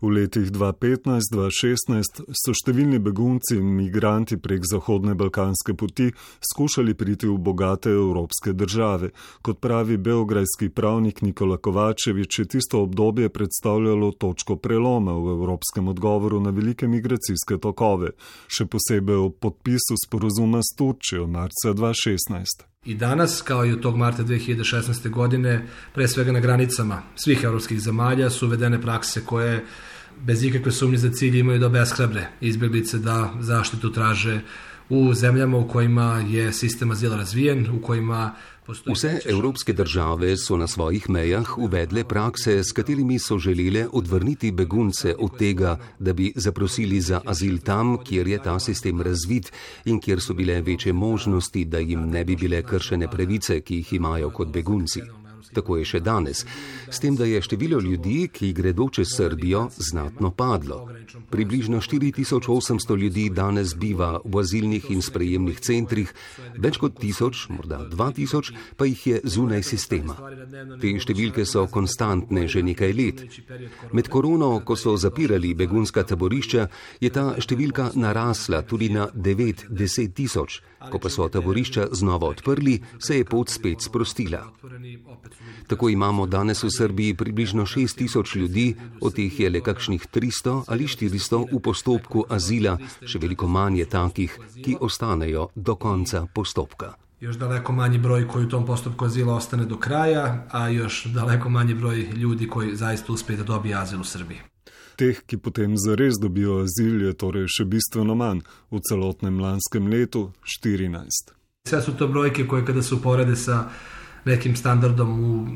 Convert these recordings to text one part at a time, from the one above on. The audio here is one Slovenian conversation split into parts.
V letih 2015-2016 so številni begunci in migranti prek Zahodne Balkanske poti skušali priti v bogate evropske države. Kot pravi belgrajski pravnik Nikola Kovačevič, je tisto obdobje predstavljalo točko preloma v evropskem odgovoru na velike migracijske tokove, še posebej ob podpisu sporozuma s Turčijo marca 2016. I danas, kao i od tog marta 2016. godine, pre svega na granicama svih evropskih zemalja su uvedene prakse koje bez ikakve sumnje za cilj imaju da obeshrabre izbjeglice da zaštitu traže u zemljama u kojima je sistem azila razvijen, u kojima Vse evropske države so na svojih mejah uvedle prakse, s katerimi so želele odvrniti begunce od tega, da bi zaprosili za azil tam, kjer je ta sistem razvit in kjer so bile večje možnosti, da jim ne bi bile kršene pravice, ki jih imajo kot begunci. Tako je še danes, s tem, da je število ljudi, ki gredo čez Srbijo, znatno padlo. Približno 4800 ljudi danes biva v azilnih in sprejemnih centrih, več kot 1000, morda 2000, pa jih je zunaj sistema. Te številke so konstantne že nekaj let. Med korono, ko so zapirali begunska taborišča, je ta številka narasla tudi na 9-10 tisoč. Ko pa so taborišča znova odprli, se je pot spet sprostila. Tako imamo danes v Srbiji približno 6 tisoč ljudi, od teh je le kakšnih 300 ali 400 v postopku azila, še veliko manj je takih, ki ostanejo do konca postopka. Još daleko manji broj koji u tom postupku azila ostane do kraja, a još daleko manji broj ljudi koji zaista uspije da dobije azil u Srbiji. Teh, ki potem zares dobijo azil, je torej še bistveno manj, v celotnem lanskem letu 14. Vse so to brojke, koje kada se uporede sa nekim standardom u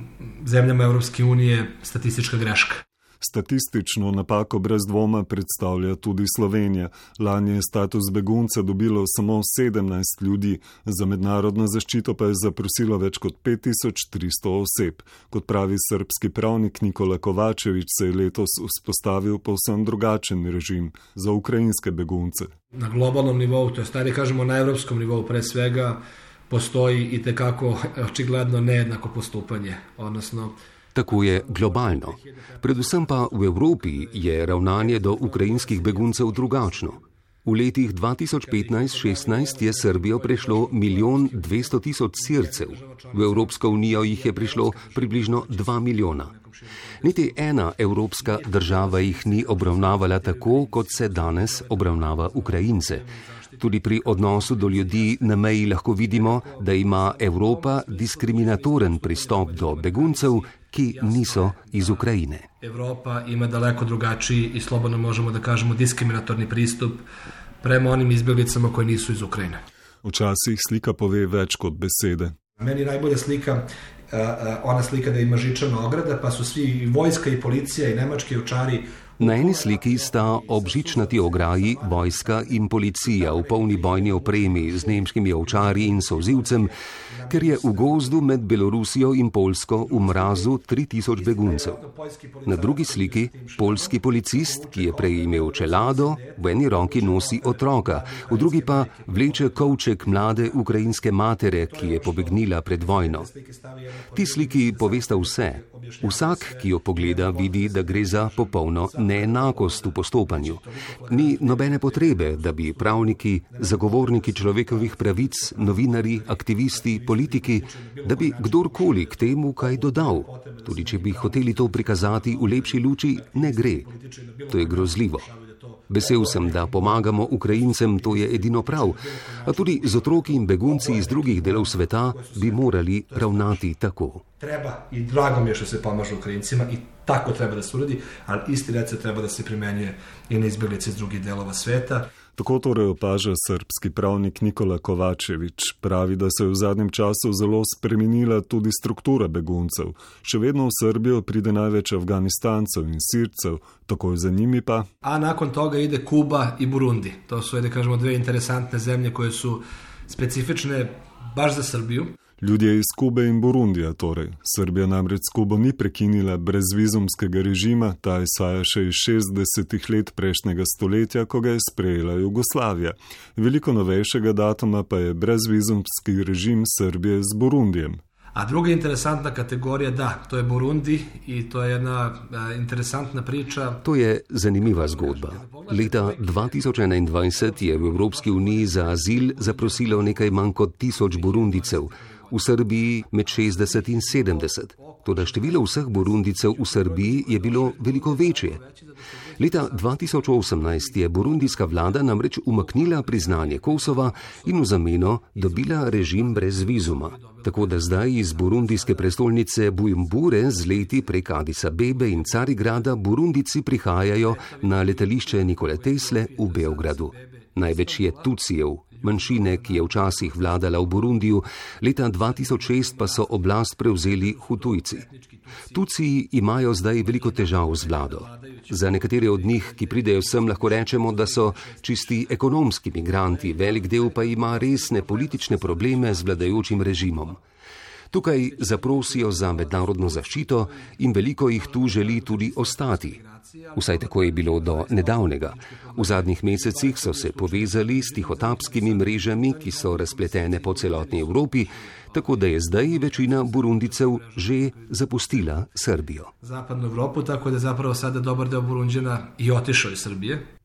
zemljama Evropske unije statistička greška. Statistično napako brez dvoma predstavlja tudi Slovenija. Lani je status begunca dobilo samo 17 ljudi, za mednarodno zaščito pa je zaprosilo več kot 5300 oseb. Kot pravi srpski pravnik Nikola Kovačevič, se je letos vzpostavil povsem drugačen režim za ukrajinske begunce. Na globalnom nivou, to je stari kažemo na evropskom nivou, pre svega postoji i tekako očigledno nejednako postupanje, odnosno Tako je globalno. Predvsem pa v Evropi je ravnanje do ukrajinskih beguncev drugačno. V letih 2015-16 je Srbijo prešlo milijon 200 tisoč sircev, v Evropsko unijo jih je prišlo približno 2 milijona. Niti ena evropska država jih ni obravnavala tako, kot se danes obravnava Ukrajince. Tudi pri odnosu do ljudi na meji lahko vidimo, da ima Evropa diskriminatoren pristop do beguncev, ki niso iz Ukrajine. Evropa ima daleko drugačiji i slobodno možemo da kažemo diskriminatorni pristup prema onim izbjeglicama koji nisu iz Ukrajine. Včasih slika pove več kot besede. Meni najbolja slika ona slika da ima žičana ograda, pa su svi i vojska i policija i nemački očari Na eni sliki sta obžičnati ograji vojska in policija v polni bojni opremi z nemškimi ovčari in sozivcem, ker je v gozdu med Belorusijo in Polsko v mrazu 3000 beguncev. Na drugi sliki polski policist, ki je prej imel čelado, v eni roki nosi otroka, v drugi pa vleče kovček mlade ukrajinske matere, ki je pobegnila pred vojno. Ti sliki povesta vse. Vsak, ki jo pogleda, vidi, da gre za popolno neenakost v postopanju. Ni nobene potrebe, da bi pravniki, zagovorniki človekovih pravic, novinari, aktivisti, politiki, da bi kdorkoli k temu kaj dodal. Tudi če bi hoteli to prikazati v lepši luči, ne gre. To je grozljivo. Vesel sem, da pomagamo Ukrajincem, to je edino prav, a tudi z otroki in begunci iz drugih delov sveta bi morali ravnati tako. Treba i drago mi je što se pomaže Ukrajincima i tako treba da se uradi, ali isti recept treba da se primenjuje i na izbjeglice iz drugih delova sveta. Tako torej opaža srpski pravnik Nikola Kovačevič. Pravi, da se je v zadnjem času zelo spremenila tudi struktura beguncev. Še vedno v Srbijo pride največ Afganistancev in Sircev, takoj za njimi pa. A nakon toga ide Kuba i Burundi. To su, da kažemo, dve interesantne zemlje koje su specifične baš za Srbiju. Ljudje iz Kube in Burundija torej. Srbija namreč s Kubo ni prekinila brezvizumskega režima, ta izhaja še iz 60-ih let prejšnjega stoletja, ko ga je sprejela Jugoslavija. Veliko novejšega datuma pa je brezvizumski režim Srbije z Burundijem. A druga interesantna kategorija, da, to je Burundi i to je jedna a, interesantna priča. To je zanimiva zgodba. Leta 2021 je v Evropski uniji za azil zaprosilo nekaj manj kot tisoč Burundicev, v Srbiji med 60 in 70. Toda število vseh Burundicev v Srbiji je bilo veliko večje. Leta 2018 je burundijska vlada namreč umaknila priznanje Kosova in v zameno dobila režim brez vizuma. Tako da zdaj iz burundijske prestolnice Bujumbure z leti prek Adisa Bebe in Carigrada burundici prihajajo na letališče Nikole Tesle v Beogradu. Največ je Tucijev, manjšine, ki je včasih vladala v Burundiju, leta 2006 pa so oblast prevzeli Hutujci. Tuciji imajo zdaj veliko težav z vlado. Za nekatere od njih, ki pridejo sem, lahko rečemo, da so čisti ekonomski migranti, velik del pa ima resne politične probleme z vladajočim režimom. Tukaj zaprosijo za mednarodno zaščito in veliko jih tu želi tudi ostati. Vsaj tako je bilo do nedavnega. V zadnjih mesecih so se povezali s tihotapskimi mrežami, ki so razpletene po celotni Evropi, tako da je zdaj večina Burundicev že zapustila Srbijo. Zapadno Evropo, tako da je zapravo sada dobar del Burundžana i otišao iz Srbije.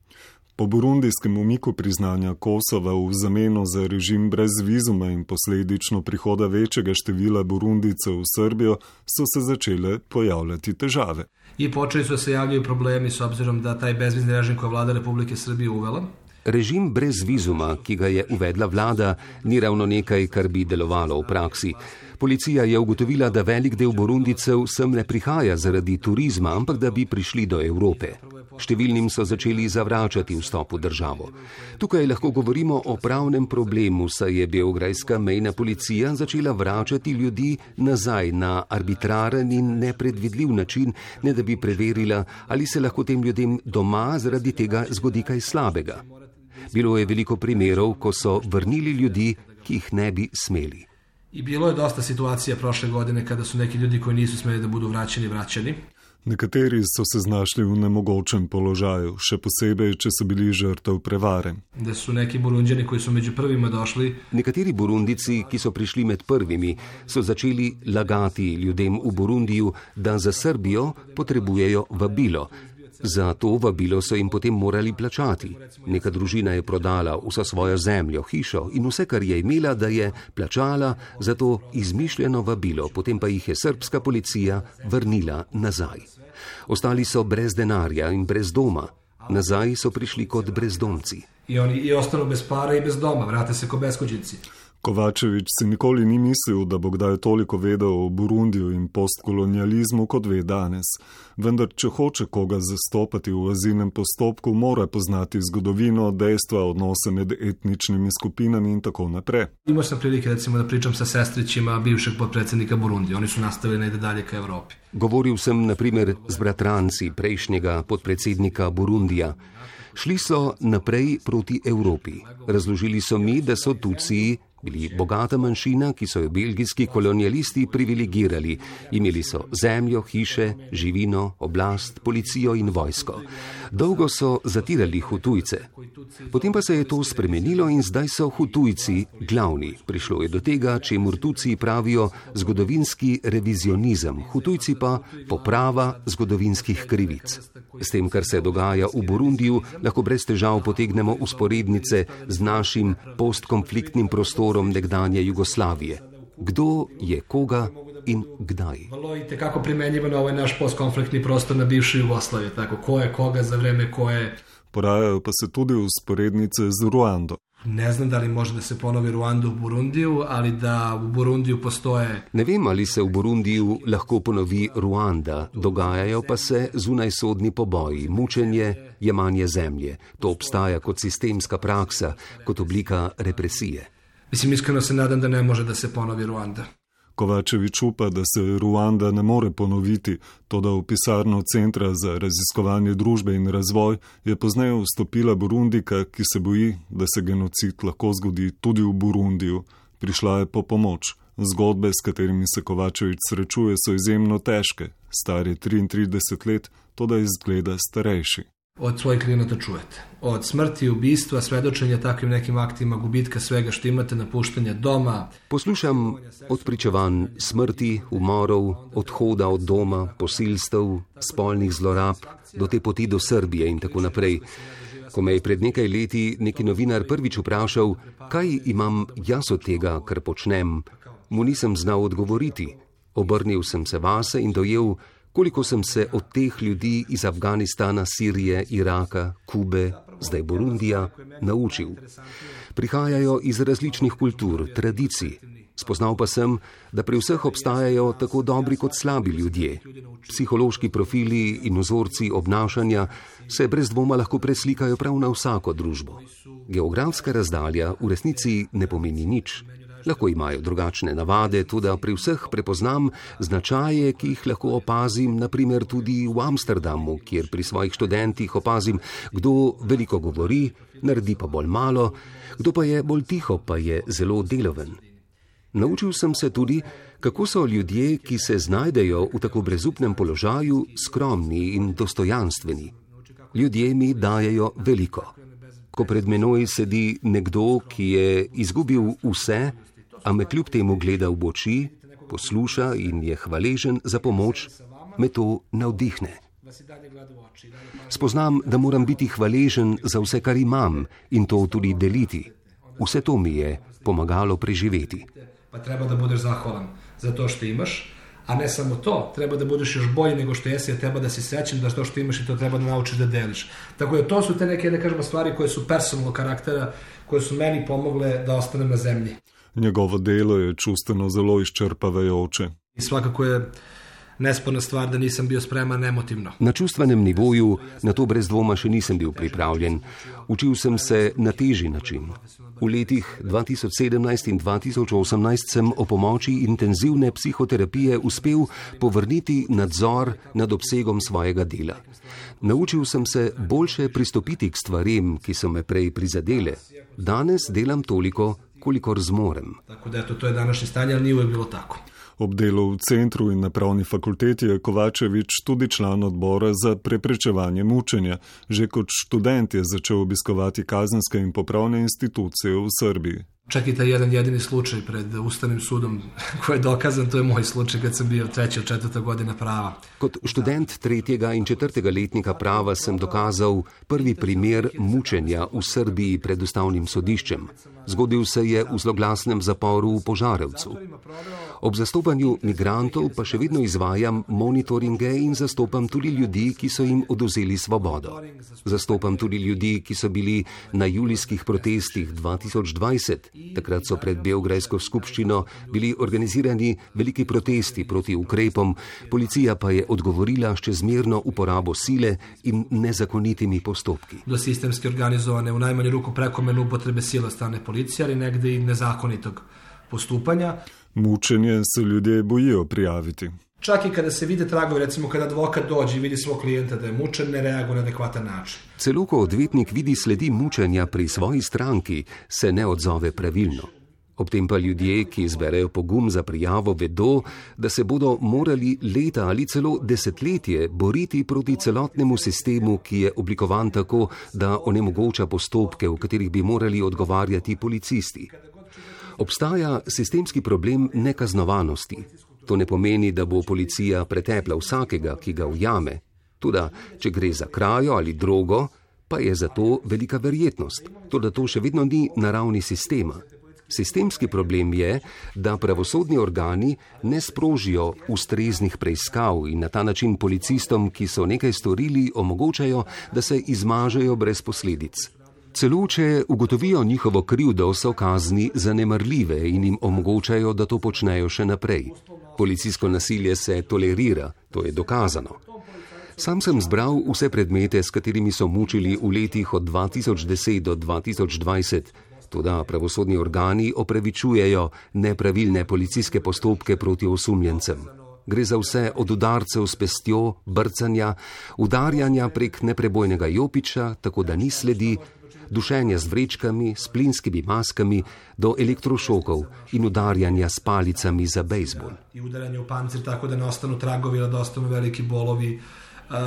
Po burundijskem umiku priznanja Kosova v zameno za režim brez vizuma in posledično prihoda večjega števila burundicev v Srbijo so se začele pojavljati težave. I počeli su da se javljaju problemi s obzirom da taj bezvizni režim koji je vlada Republike Srbije uvela. Režim brez vizuma, ki ga je uvedla vlada, ni ravno nekaj, kar bi delovalo v praksi. Policija je ugotovila, da velik del Burundicev sem ne prihaja zaradi turizma, ampak da bi prišli do Evrope. Številnim so začeli zavračati vstop v državo. Tukaj lahko govorimo o pravnem problemu, saj je beograjska mejna policija začela vračati ljudi nazaj na arbitraren in nepredvidljiv način, ne da bi preverila, ali se lahko tem ljudem doma zaradi tega zgodi kaj slabega. Bilo je veliko primerov, ko so vrnili ljudi, ki jih ne bi smeli. I bilo je dosta situacija prošle godine kada su neki ljudi koji nisu smeli da budu vraćeni, vraćeni. Nekateri so se znašli v nemogočem položaju, še posebej, če so bili žrtev prevare. Da su neki burunđani koji su među prvima došli, Nekateri burundici, ki so prišli med prvimi, so začeli lagati ljudem v Burundiju, da za Srbijo potrebujejo vabilo. Za to vabilo so jim potem morali plačati. Neka družina je prodala vso svojo zemljo, hišo in vse, kar je imela, da je plačala za to izmišljeno vabilo, potem pa jih je srpska policija vrnila nazaj. Ostali so brez denarja in brez doma. Nazaj so prišli kot brezdomci. i oni i ostanu bez para i bez doma, vrate se ko beskućici. Kovačevič si nikoli ni mislil, da bo kdaj toliko vedel o Burundiju in postkolonializmu, kot ve danes. Vendar, če hoče koga zastopati v azilnem postopku, mora poznati zgodovino, dejstva, odnose med etničnimi skupinami in tako naprej. Imao sam prilike recimo da pričam sa sestrićima bivšeg potpredsjednika Burundi. Oni su nastavili da ide dalje ka Evropi. Govoril sem naprimer z bratranci prejšnjega podpredsednika Burundija. Šli so naprej proti Evropi. Razložili so mi, da so Tuciji bili bogata manjšina, ki so jo belgijski kolonialisti privilegirali. Imeli so zemljo, hiše, živino, oblast, policijo in vojsko. Dolgo so zatirali hutujce. Potem pa se je to spremenilo in zdaj so hutujci glavni. Prišlo je do tega, če Murtuci pravijo zgodovinski revizionizem, hutujci pa poprava zgodovinskih krivic. S tem, kar se dogaja v Burundiju, lahko brez težav potegnemo usporednice z našim postkonfliktnim prostorom nekdanje Jugoslavije. Kdo je koga in kdaj? Vrlo i tekako primenjivo na ovaj naš postkonfliktni prostor na bivšoj Jugoslaviji. Tako, ko je koga za vreme koje... Porajajo pa se tudi usporednice z Ruando. Ne znam da li može da se ponovi Ruandu u Burundiju, ali da u Burundiju postoje Ne vem, ali se v Burundiju lahko ponovi Ruanda, dogajajo pa se zunajsodni poboji, mučenje, jemanje zemlje. To obstaja kot sistemska praksa, kot oblika represije. Mislim, iskreno se nadam da ne može da se ponovi Ruanda. Kovačevič upa, da se Ruanda ne more ponoviti, toda v pisarno Centra za raziskovanje družbe in razvoj je pozneje vstopila Burundika, ki se boji, da se genocid lahko zgodi tudi v Burundiju. Prišla je po pomoč. Zgodbe, s katerimi se Kovačevič srečuje, so izjemno težke. Star je 33 let, toda izgleda starejši. Od svojih klijenata čujete. Od smrti, ubistva, svedočenja takvim nekim aktima, gubitka svega što imate, napuštanja doma. Poslušam odpričevanj smrti, umorov, odhoda od doma, posilstev, spolnih zlorab, do te poti do Srbije in tako naprej. Ko me je pred nekaj leti neki novinar prvič vprašal, kaj imam jaz od tega, kar počnem, mu nisem znal odgovoriti. Obrnil sem se vase in dojel, koliko sem se od teh ljudi iz Afganistana, Sirije, Iraka, Kube, zdaj Burundija, naučil. Prihajajo iz različnih kultur, tradicij. Spoznal pa sem, da pri vseh obstajajo tako dobri kot slabi ljudje. Psihološki profili in vzorci obnašanja se brez dvoma lahko preslikajo prav na vsako družbo. Geografska razdalja v resnici ne pomeni nič. Lahko imajo drugačne navade, tudi pri vseh prepoznam značaje, ki jih lahko opazim, naprimer tudi v Amsterdamu, kjer pri svojih študentih opazim, kdo veliko govori, naredi pa bolj malo, kdo pa je bolj tiho, pa je zelo deloven. Naučil sem se tudi, kako so ljudje, ki se znajdejo v tako brezupnem položaju, skromni in dostojanstveni. Ljudje mi dajajo veliko. Ko pred menoj sedi nekdo, ki je izgubil vse, a me kljub temu gleda v oči, posluša in je hvaležen za pomoč, me to navdihne. Spoznam, da moram biti hvaležen za vse, kar imam in to tudi deliti. Vse to mi je pomagalo preživeti. Pa treba da budeš zahvalan za to što imaš, a ne samo to, treba da budeš još bolji nego što jesi, treba da si srećen da to što imaš i to treba da naučiš da deliš. Tako da to su te neke, da kažemo, stvari koje su personalnog karaktera, koje su meni pomogle da ostanem na zemlji. Njegovo delo je čustveno zelo izčrpavajoče. I svakako je nesporna stvar, da nisem bil spreman emotivno. Na čustvenem nivoju na to brez dvoma še nisem bil pripravljen. Učil sem se na težji način. V letih 2017 in 2018 sem o pomoči intenzivne psihoterapije uspel povrniti nadzor nad obsegom svojega dela. Naučil sem se boljše pristopiti k stvarem, ki so me prej prizadele. Danes delam toliko, kolikor zmorem. Tako da eto, to je današnje stanje, ali ni bilo tako. Ob delu v centru in na pravni fakulteti je Kovačevič tudi član odbora za preprečevanje mučenja. Že kot študent je začel obiskovati kazenske in popravne institucije v Srbiji. Čak i taj jedan jedini slučaj pred Ustavnim sudom koji je dokazan, to je moj slučaj kad sam bio treća ili četvrta godina prava. Kot študent tretjega in četrtega letnika prava sem dokazal prvi primer mučenja v Srbiji pred ustavnim sodiščem. Zgodil se je v zloglasnem zaporu v Požarevcu. Ob zastopanju migrantov pa še vedno izvajam monitoringe in zastopam tudi ljudi, ki so jim oduzeli svobodo. Zastopam tudi ljudi, ki so bili na julijskih protestih 2020. Takrat so pred Beograjsko skupščino bili organizirani veliki protesti proti ukrepom, policija pa je odgovorila s čezmerno uporabo sile in nezakonitimi postopki. Do sistemski organizovane v najmanju ruku prekomerne upotrebe sile strane policije ali negde i nezakonitog postupanja. Mučenje se ljudje bojijo prijaviti. Čak i kada se vide tragovi, recimo kada advokat dođe i vidi svog klijenta da je mučen, ne reaguje na adekvatan način. Celo ko odvetnik vidi sledi mučenja pri svoji stranki, se ne odzove pravilno. Ob tem pa ljudje, ki izberejo pogum za prijavo, vedo, da se bodo morali leta ali celo desetletje boriti proti celotnemu sistemu, ki je oblikovan tako, da onemogoča postopke, v katerih bi morali odgovarjati policisti. Obstaja sistemski problem nekaznovanosti. To ne pomeni, da bo policija pretepla vsakega, ki ga ujame. Tudi, če gre za krajo ali drogo, pa je za to velika verjetnost. Tudi to še vedno ni na ravni sistema. Sistemski problem je, da pravosodni organi ne sprožijo ustreznih preiskav in na ta način policistom, ki so nekaj storili, omogočajo, da se izmažejo brez posledic. Celo če ugotovijo njihovo krivdo, so kazni zanemrljive in jim omogočajo, da to počnejo še naprej. Policijsko nasilje se tolerira, to je dokazano. Sam sem zbral vse predmete, s katerimi so mučili v letih od 2010 do 2020. Tudi pravosodni organi opravičujejo nepravilne policijske postopke proti osumljencem. Gre za vse od udarcev s pestjo, brcanja, udarjanja prek neprebojnega jopiča, tako da ni sledi, dušenja z vrečkami, s plinskimi maskami, do elektrošokov in udarjanja s palicami za bejzbol. I udaranje u pancir tako da ne ostanu tragovi, da ostanu veliki bolovi, uh,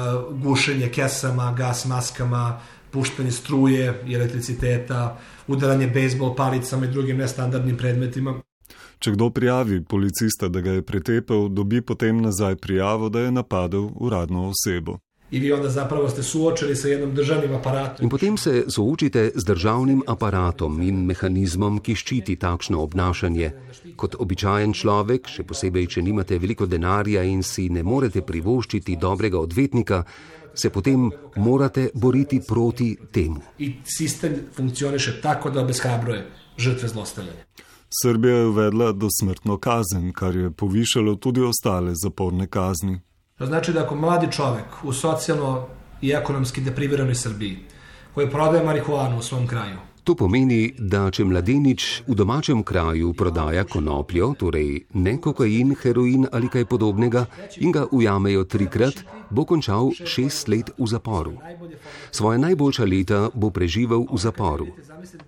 gušenje kesama, gas maskama, puštanje struje i elektriciteta, udaranje bejsbol palicama i drugim nestandardnim predmetima. Če kdo prijavi policista, da ga je pretepel, dobi potem nazaj prijavo, da je napadel uradno osebo. In vi onda zapravo ste suočili sa jednim državnim aparatom. In potem se soočite z državnim aparatom in mehanizmom, ki ščiti takšno obnašanje. Kot običajen človek, še posebej, če nimate veliko denarja in si ne morete privoščiti dobrega odvetnika, se potem morate boriti proti temu. In sistem funkcioniše tako, da obeshrabruje žrtve zlostavljanja. Srbija je uvedla dosmrtno kazen, kar je povišalo tudi ostale zaporne kazni. To znači da ako mladi čovek u socijalno i ekonomski depriviranoj Srbiji, koji prodaje marihuanu u svom kraju, To pomeni, da če mladenič v domačem kraju prodaja konopljo, torej ne kokain, heroin ali kaj podobnega, in ga ujamejo trikrat, bo končal šest let v zaporu. Svoje najboljša leta bo preživel v zaporu.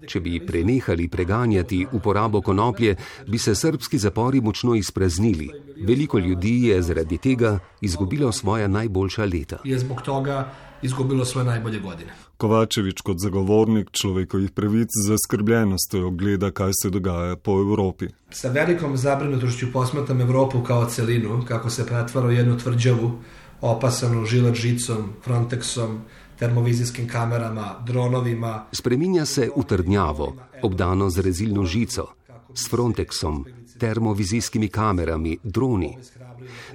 Če bi prenehali preganjati uporabo konoplje, bi se srpski zapori močno izpraznili. Veliko ljudi je zaradi tega izgubilo svoja najboljša leta. je zbog toga izgubilo svoje najbolje godine. Kovačevič kot zagovornik človekovih pravic z zaskrbljenostjo gleda, kaj se dogaja po Evropi. Sa velikom zabrinutošću posmatram Evropu kao celinu, kako se pretvara u jednu tvrđavu, opasanu žilet žicom, Frontexom, termovizijskim kamerama, dronovima. Spreminja se v trdnjavo, obdano z rezilno žico, s Frontexom, termovizijskimi kamerami, droni.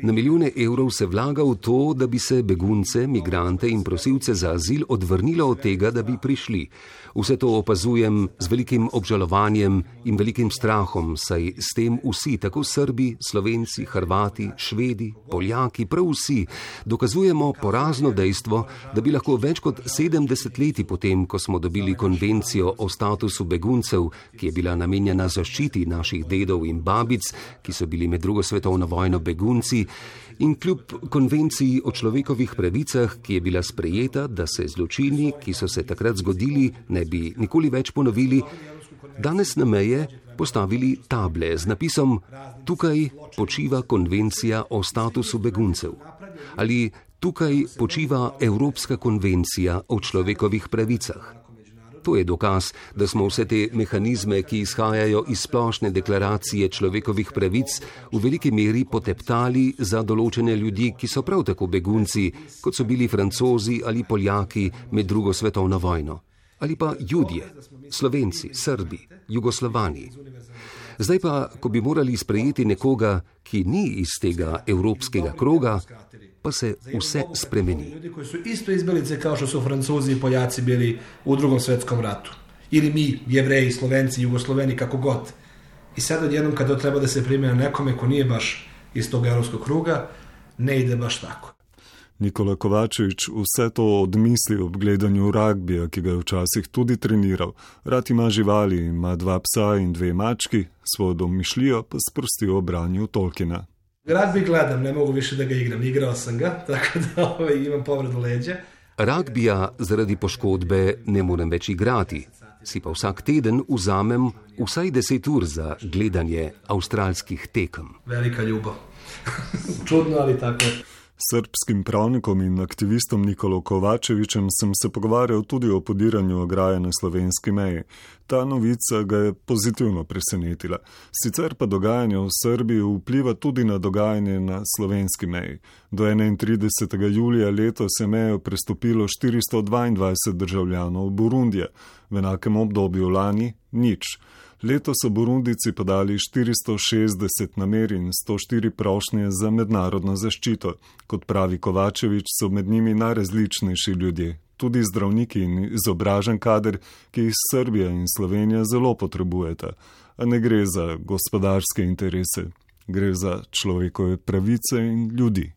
Na milijone evrov se vlaga v to, da bi se begunce, migrante in prosilce za azil odvrnilo od tega, da bi prišli. Vse to opazujem z velikim obžalovanjem in velikim strahom, saj s tem vsi, tako Srbi, Slovenci, Hrvati, Švedi, Poljaki, prav vsi, dokazujemo porazno dejstvo, da bi lahko več kot 70 leti potem, ko smo dobili konvencijo o statusu beguncev, ki je bila namenjena zaščiti naših dedov in babic, ki so bili med drugo svetovno vojno begunci, in kljub konvenciji o človekovih pravicah, ki je bila sprejeta, da se zločini, ki so se takrat zgodili, ne bi nikoli več ponovili, danes na meje postavili table z napisom: Tukaj počiva konvencija o statusu beguncev. Ali tukaj počiva Evropska konvencija o človekovih pravicah. To je dokaz, da smo vse te mehanizme, ki izhajajo iz splošne deklaracije človekovih pravic, v veliki meri poteptali za določene ljudi, ki so prav tako begunci, kot so bili francozi ali poljaki med drugo svetovno vojno. Ali pa judje, slovenci, srbi, jugoslovani. Zdaj pa, ko bi morali sprejeti nekoga, ki ni iz tega evropskega kroga, pa se vse spremeni. Ljudi koji su isto izbelice kao što su Francuzi i Poljaci bili u drugom svetskom ratu. Ili mi, jevreji, slovenci, jugosloveni, kako god. I sad odjednom kada treba da se prime na nekome ko nije baš iz tog evropskog kruga, ne ide baš tako. Nikola Kovačevič vse to odmisli ob gledanju ragbija, ki ga je včasih tudi treniral. Rad ima živali, ima dva psa in dve mački, svojo domišljijo pa sprosti o branju Tolkiena. Ragbi gledam, ne mogu više da ga igram. Igrao sam ga, tako da ovaj, imam povredu leđa. Ragbija zaradi poškodbe ne morem več igrati, si pa vsak teden vzamem vsaj 10 ur za gledanje avstralskih tekem. Velika ljubav. Čudno, ali tako. Srpskim pravnikom in aktivistom Nikolo Kovačevičem sem se pogovarjal tudi o podiranju ograje na slovenski meji. Ta novica ga je pozitivno presenetila. Sicer pa dogajanje v Srbiji vpliva tudi na dogajanje na slovenski meji. Do 31. julija letos je mejo prestopilo 422 državljanov Burundije, v enakem obdobju lani nič. Letos so Burundici podali 460 namer in 104 prošnje za mednarodno zaščito. Kot pravi Kovačevič, so med njimi najrazličnejši ljudje, tudi zdravniki in izobražen kader, ki jih Srbija in Slovenija zelo potrebujeta. A ne gre za gospodarske interese, gre za človekove pravice in ljudi.